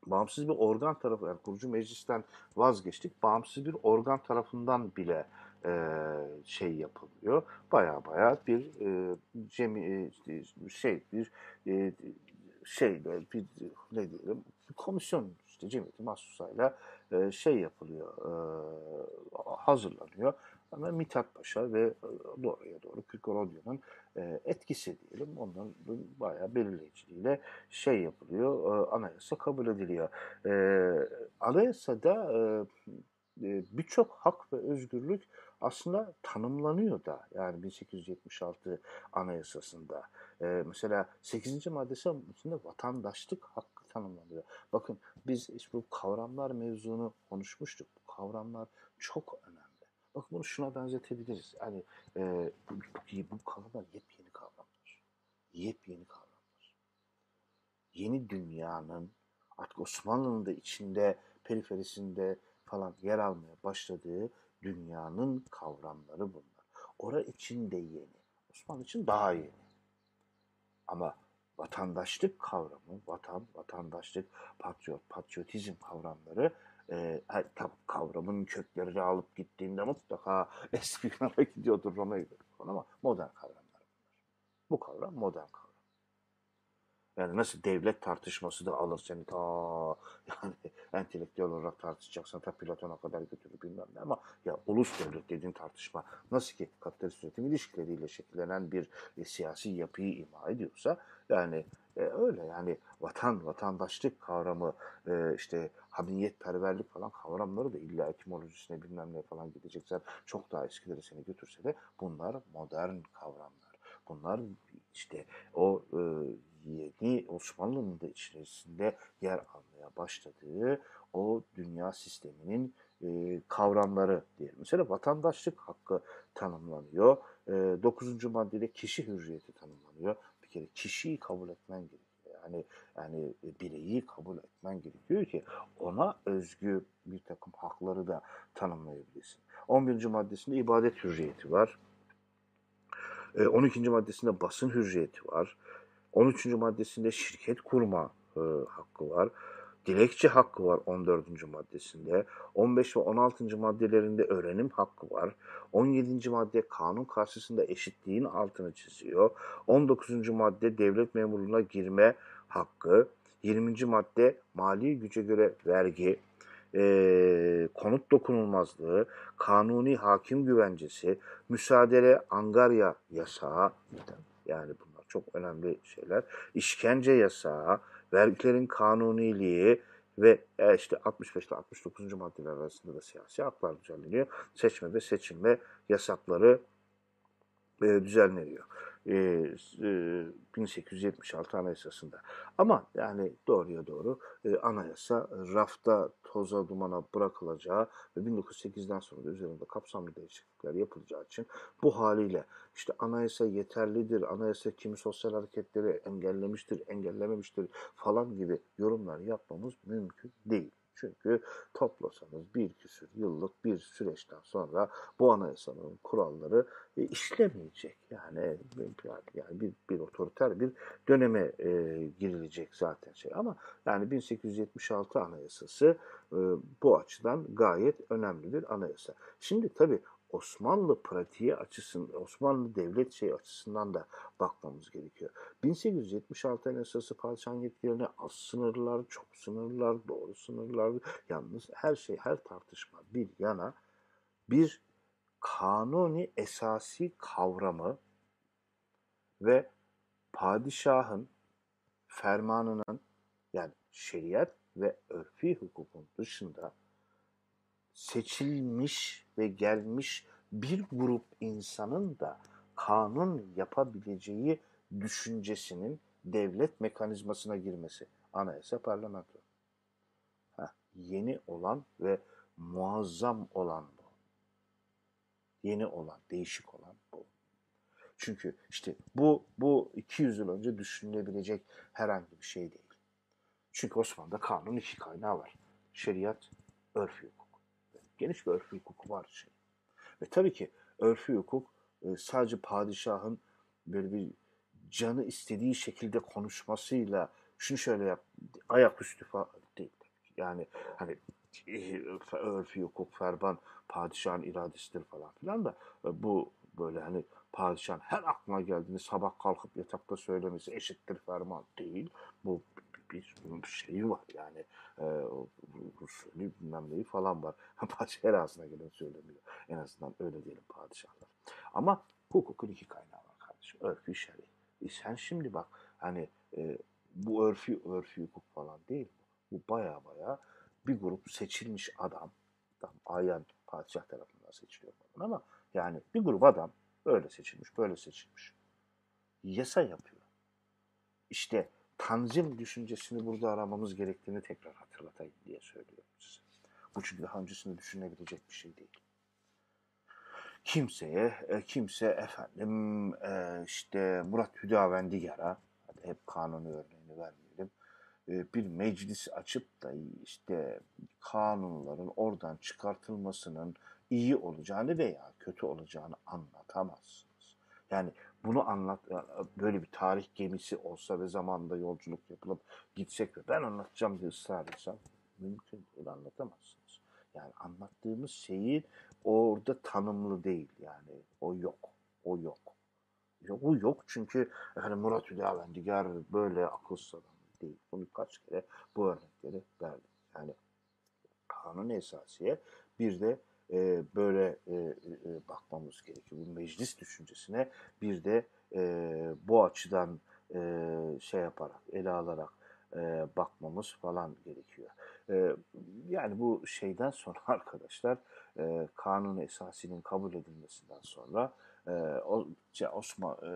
Bağımsız bir organ tarafı, yani kurucu meclisten vazgeçtik, bağımsız bir organ tarafından bile şey yapılıyor. Baya baya bir cemi, şey, bir şey, bir, ne diyelim, komisyon işte cemiyeti mahsusayla şey yapılıyor, hazırlanıyor ama Mithat Paşa ve e, doğruya doğru Kırkorodyo'nun e, etkisi diyelim. Onların bayağı belirleyiciliğiyle şey yapılıyor, e, anayasa kabul ediliyor. Anayasada birçok hak ve özgürlük aslında tanımlanıyor da yani 1876 Anayasası'nda. mesela 8. maddesi aslında vatandaşlık hakkı tanımlanıyor. Bakın biz işte bu kavramlar mevzunu konuşmuştuk. Bu kavramlar çok önemli. Bak bunu şuna benzetebiliriz. Yani e, bu, bu kavramlar yepyeni kavramlar. Yepyeni kavramlar. Yeni dünyanın artık Osmanlı'nın da içinde, periferisinde falan yer almaya başladığı dünyanın kavramları bunlar. Ora için de yeni. Osmanlı için daha yeni. Ama vatandaşlık kavramı, vatan, vatandaşlık, patriot, patriotizm kavramları e, kavramın köklerini alıp gittiğinde mutlaka eski Yunan'a gidiyordur, Roma'ya gidiyordur ama modern kavramlar bunlar. Bu kavram modern kavram. Yani nasıl devlet tartışması da alır seni ta yani entelektüel olarak tartışacaksan ta Platon'a kadar götürür bilmem ne ama ya ulus devlet dediğin tartışma nasıl ki kapitalist üretim ilişkileriyle şekillenen bir e, siyasi yapıyı ima ediyorsa yani e, öyle yani vatan, vatandaşlık kavramı e, işte hamiyetperverlik falan kavramları da illa etimolojisine bilmem ne falan gidecekler. Çok daha eskileri seni götürse de bunlar modern kavramlar. Bunlar işte o e, yeni Osmanlı'nın da içerisinde yer almaya başladığı o dünya sisteminin e, kavramları diyelim. Mesela vatandaşlık hakkı tanımlanıyor. E, 9. maddede kişi hürriyeti tanımlanıyor. Kere kişiyi kabul etmen gerekiyor. Yani yani bireyi kabul etmen gerekiyor ki ona özgü bir takım hakları da tanımlayabilirsin. 11. maddesinde ibadet hürriyeti var. 12. maddesinde basın hürriyeti var. 13. maddesinde şirket kurma e, hakkı var. Dilekçe hakkı var 14. maddesinde. 15 ve 16. maddelerinde öğrenim hakkı var. 17. madde kanun karşısında eşitliğin altını çiziyor. 19. madde devlet memurluğuna girme hakkı. 20. madde mali güce göre vergi, e, konut dokunulmazlığı, kanuni hakim güvencesi, müsaade angarya yasağı yani bunlar çok önemli şeyler. İşkence yasağı, vergilerin kanuniliği ve e, işte 65 ile 69. maddeler arasında da siyasi haklar düzenleniyor. Seçme ve seçilme yasakları e, düzenleniyor. 1876 Anayasası'nda. Ama yani doğruya doğru anayasa rafta toza dumana bırakılacağı ve 1908'den sonra da üzerinde kapsamlı değişiklikler yapılacağı için bu haliyle işte anayasa yeterlidir, anayasa kimi sosyal hareketleri engellemiştir, engellememiştir falan gibi yorumlar yapmamız mümkün değil. Çünkü toplasanız bir küsür yıllık bir süreçten sonra bu anayasanın kuralları e, işlemeyecek. Yani yani bir, bir otoriter bir döneme e, girilecek zaten şey. Ama yani 1876 anayasası e, bu açıdan gayet önemli bir anayasa. Şimdi tabii Osmanlı pratiği açısından, Osmanlı devlet şey açısından da bakmamız gerekiyor. 1876 Anayasası padişahın yetkilerine az sınırlar, çok sınırlar, doğru sınırlar. Yalnız her şey, her tartışma bir yana bir kanuni esasi kavramı ve padişahın fermanının yani şeriat ve örfi hukukun dışında seçilmiş ve gelmiş bir grup insanın da kanun yapabileceği düşüncesinin devlet mekanizmasına girmesi. Anayasa parlamento. Heh, yeni olan ve muazzam olan bu. Yeni olan, değişik olan bu. Çünkü işte bu bu 200 yıl önce düşünülebilecek herhangi bir şey değil. Çünkü Osmanlı'da kanun iki kaynağı var. Şeriat, örf hukuk geniş bir örfü hukuku var. Şey. Ve tabii ki örfü hukuk e, sadece padişahın böyle bir canı istediği şekilde konuşmasıyla şunu şöyle yap, ayaküstü falan değil. Yani hani e, örfü hukuk, ferban padişahın iradesidir falan filan da e, bu böyle hani padişahın her aklına geldiğini sabah kalkıp yatakta söylemesi eşittir ferman değil. Bu bir, şeyi var yani e, usulü bilmem neyi falan var. Padişah ağzına gelen söylemiyor. En azından öyle diyelim padişahlar. Ama hukukun iki kaynağı var kardeşim. Örfü şer'i. E sen şimdi bak hani e, bu örfü örfü hukuk falan değil bu. Bu baya baya bir grup seçilmiş adam tam ayan padişah tarafından seçiliyor falan ama yani bir grup adam böyle seçilmiş böyle seçilmiş. Yasa yapıyor. İşte tanzim düşüncesini burada aramamız gerektiğini tekrar hatırlatayım diye söylüyorum size. Bu çünkü daha öncesinde düşünebilecek bir şey değil. Kimseye, e, kimse efendim e, işte Murat Hüdavendigar'a, hep kanunu örneğini vermeyelim, e, bir meclis açıp da işte kanunların oradan çıkartılmasının iyi olacağını veya kötü olacağını anlatamazsınız. Yani bunu anlat böyle bir tarih gemisi olsa ve zamanında yolculuk yapılıp gitsek ve ben anlatacağım diye ısrar etsem mümkün değil anlatamazsınız. Yani anlattığımız şeyi orada tanımlı değil yani o yok. O yok. Yok o yok. Çünkü hani Murat Hüdavendigar böyle akılsız adam değil. Bunu kaç kere bu örnekleri verdik. Yani kanun esasiye bir de e, böyle e, e, bakmamız gerekiyor. Bu meclis düşüncesine bir de e, bu açıdan e, şey yaparak, ele alarak e, bakmamız falan gerekiyor. E, yani bu şeyden sonra arkadaşlar e, kanun esasinin kabul edilmesinden sonra e, Osman e,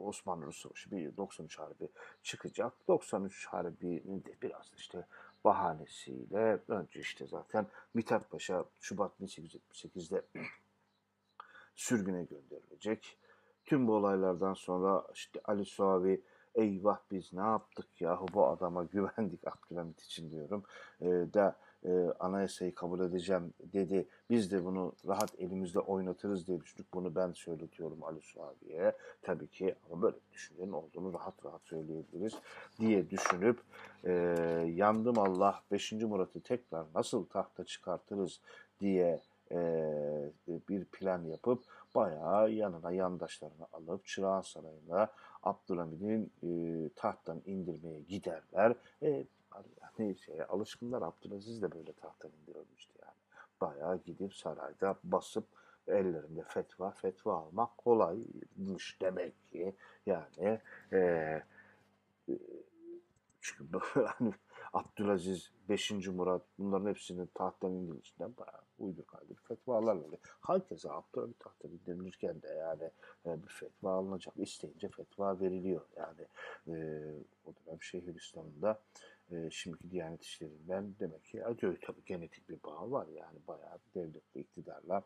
Osmanlı Savaşı bir 93 Harbi çıkacak. 93 Harbi'nin de biraz işte bahanesiyle önce işte zaten Mithat Paşa Şubat 1878'de sürgüne gönderilecek. Tüm bu olaylardan sonra işte Ali Suavi eyvah biz ne yaptık yahu bu adama güvendik Abdülhamit için diyorum. E, da e, anayasayı kabul edeceğim dedi. Biz de bunu rahat elimizde oynatırız diye düşündük. Bunu ben söyletiyorum Ali Suavi'ye. Tabii ki ama böyle düşüncenin olduğunu rahat rahat söyleyebiliriz diye düşünüp e, yandım Allah 5. Murat'ı tekrar nasıl tahta çıkartırız diye e, bir plan yapıp bayağı yanına yandaşlarını alıp Çırağan Sarayı'na Abdülhamid'in e, tahttan indirmeye giderler. E, yani şey, alışkınlar Abdülaziz de böyle tahttan indirilmişti yani. Bayağı gidip sarayda basıp ellerinde fetva fetva almak kolaymış demek ki yani e, e çünkü hani Abdülaziz, 5. Murat bunların hepsinin tahttan indirilişinden bayağı uydur kaydır fetvalar böyle. Herkese Abdülhamit tahttan indirilirken de yani e, bir fetva alınacak. isteyince fetva veriliyor. Yani e, o dönem Şeyhülislam'da e, şimdiki Diyanet İşleri'nden demek ki acıyor tabii genetik bir bağ var yani bayağı devletle iktidarla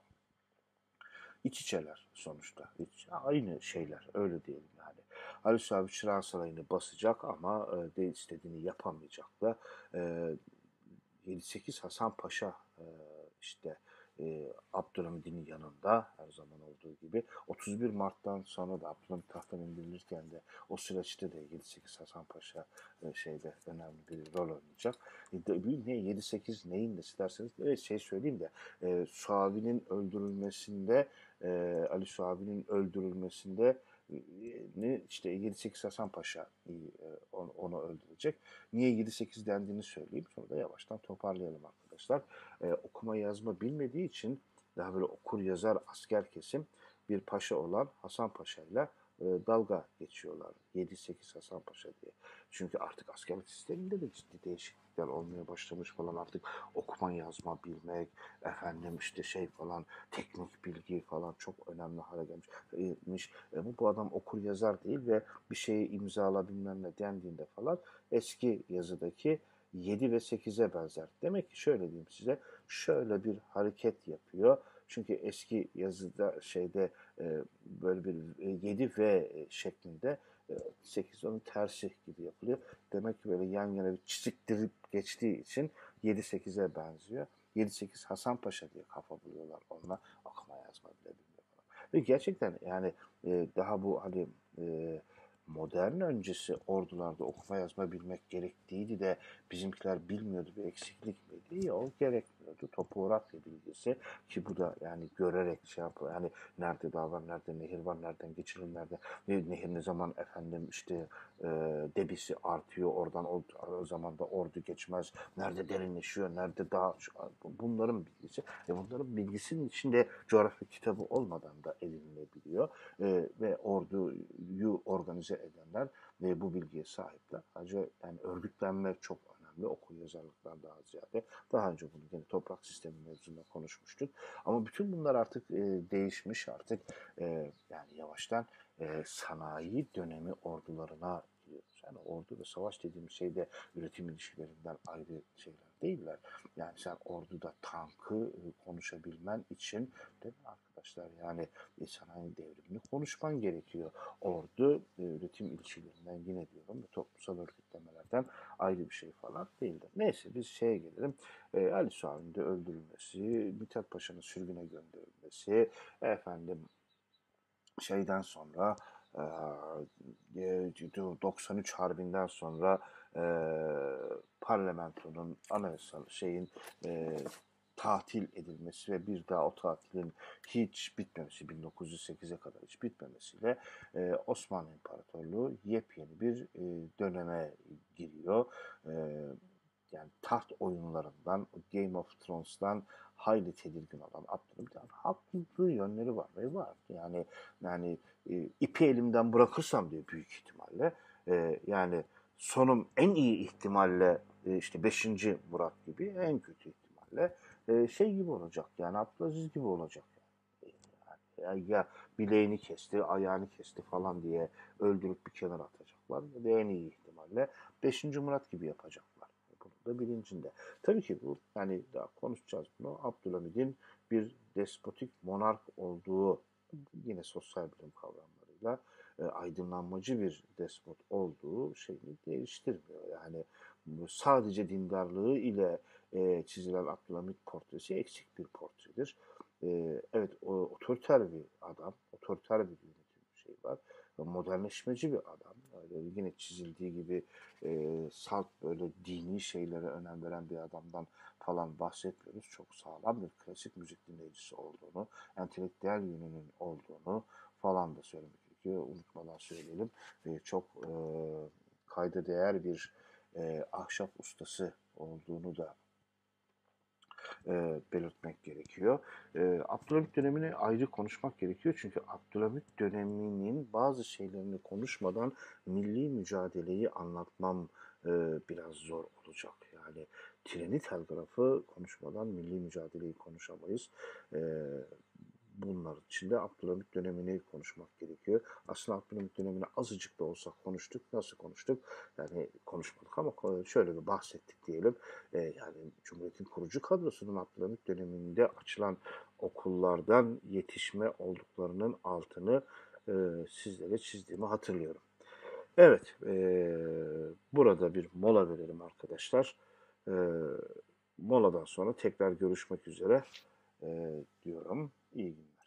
iç içeler sonuçta. İç, aynı şeyler öyle diyelim yani. Ali Suavi Çırağan Sarayı'nı basacak ama e, de istediğini yapamayacak da e, 7-8 Hasan Paşa e, işte e, Abdülhamid'in yanında her zaman olduğu gibi 31 Mart'tan sonra da Abdülhamid tahttan indirilirken de o süreçte de 7-8 Hasan Paşa e, şeyde önemli bir rol oynayacak. E, ne 7-8 neyin nesi derseniz evet şey söyleyeyim de e, Suavi'nin öldürülmesinde e, Ali Suavi'nin öldürülmesinde ne işte 7-8 Hasan Paşa onu, öldürecek. Niye 7-8 dendiğini söyleyeyim. Sonra da yavaştan toparlayalım arkadaşlar. Ee, okuma yazma bilmediği için daha böyle okur yazar asker kesim bir paşa olan Hasan Paşa ile e, dalga geçiyorlar. 7-8 Hasan Paşa diye. Çünkü artık askerlik sisteminde de ciddi değişiklikler olmaya başlamış falan artık okuma yazma bilmek, efendim işte şey falan teknik bilgi falan çok önemli hale gelmiş. E, bu, bu adam okur yazar değil ve bir şeyi imzala bilmem ne dendiğinde falan eski yazıdaki 7 ve 8'e benzer. Demek ki şöyle diyeyim size şöyle bir hareket yapıyor çünkü eski yazıda şeyde e, böyle bir 7 V şeklinde 8 onun tersi gibi yapılıyor. Demek ki böyle yan yana bir çiziktirip geçtiği için 7-8'e benziyor. 7-8 Hasan Paşa diye kafa buluyorlar onunla. Okuma yazma bile bilmiyorlar. Ve gerçekten yani e, daha bu hani e, modern öncesi ordularda okuma yazma bilmek gerektiğiydi de bizimkiler bilmiyordu bir eksiklik miydi? Yok gerekmiyordu. Topografya bilgisi ki bu da yani görerek şey yapıyor. Yani nerede dağ var, nerede nehir var, nereden geçilir, nerede ne, nehir ne zaman efendim işte e, debisi artıyor oradan o, o zaman da ordu geçmez. Nerede derinleşiyor, nerede dağ bunların bilgisi. E bunların bilgisinin içinde coğrafya kitabı olmadan da edinilebiliyor. E, ve orduyu organize edenler ve bu bilgiye sahipler. Ayrıca yani örgütlenmek çok önemli okur yazarlıktan daha ziyade. Daha önce bunu yine toprak sistemi mevzunda konuşmuştuk. Ama bütün bunlar artık e, değişmiş artık e, yani yavaştan e, sanayi dönemi ordularına. Yani ordu ve savaş dediğimiz şey de üretim ilişkilerinden ayrı şeyler değiller. Yani sen orduda tankı e, konuşabilmen için değil mi arkadaşlar? Yani e, sanayi devrimini konuşman gerekiyor. Ordu e, üretim ilişkilerinden yine diyorum ve toplumsal örgütlemelerden ayrı bir şey falan değildir. Neyse biz şeye gelelim. E, Ali Suavi'nin de öldürülmesi, Mithat Paşa'nın sürgüne gönderilmesi, efendim şeyden sonra 93 Harbi'nden sonra e, parlamentonun anayasal şeyin e, tatil edilmesi ve bir daha o tatilin hiç bitmemesi, 1908'e kadar hiç bitmemesiyle e, Osmanlı İmparatorluğu yepyeni bir e, döneme giriyor. E, yani taht oyunlarından, Game of Thrones'tan hayli tedirgin olan Abdülhamit haklı yönleri var ve var. Yani yani e, ipi elimden bırakırsam diye büyük ihtimalle e, yani sonum en iyi ihtimalle e, işte 5. Murat gibi en kötü ihtimalle e, şey gibi olacak yani Abdülaziz gibi olacak. Yani, ya bileğini kesti, ayağını kesti falan diye öldürüp bir kenara atacaklar. Ya en iyi ihtimalle 5. Murat gibi yapacaklar. Da bilincinde. Tabii ki bu yani daha konuşacağız bunu. Abdülhamid'in bir despotik monark olduğu yine sosyal bilim kavramlarıyla e, aydınlanmacı bir despot olduğu şeyini değiştirmiyor. Yani sadece dindarlığı ile e, çizilen Abdülhamit portresi eksik bir portredir. E, evet o otoriter bir adam, otoriter bir yönetim şey var. Modernleşmeci bir adam. Öyle yine çizildiği gibi e, salt böyle dini şeylere önem veren bir adamdan falan bahsetmiyoruz. Çok sağlam bir klasik müzik dinleyicisi olduğunu, entelektüel yönünün olduğunu falan da söylemek gerekiyor. Unutmadan söyleyelim. E, çok e, kayda değer bir e, ahşap ustası olduğunu da e, belirtmek gerekiyor. E, Abdülhamit dönemini ayrı konuşmak gerekiyor. Çünkü Abdülhamit döneminin bazı şeylerini konuşmadan milli mücadeleyi anlatmam e, biraz zor olacak. Yani treni telgrafı konuşmadan milli mücadeleyi konuşamayız. E, bunlar içinde Abdülhamit dönemini konuşmak gerekiyor. Aslında Abdülhamit dönemini azıcık da olsa konuştuk. Nasıl konuştuk? Yani konuşmadık ama şöyle bir bahsettik diyelim. E, yani Cumhuriyet'in kurucu kadrosunun Abdülhamit döneminde açılan okullardan yetişme olduklarının altını e, sizlere çizdiğimi hatırlıyorum. Evet, e, burada bir mola verelim arkadaşlar. E, moladan sonra tekrar görüşmek üzere e, diyorum. İyi günler.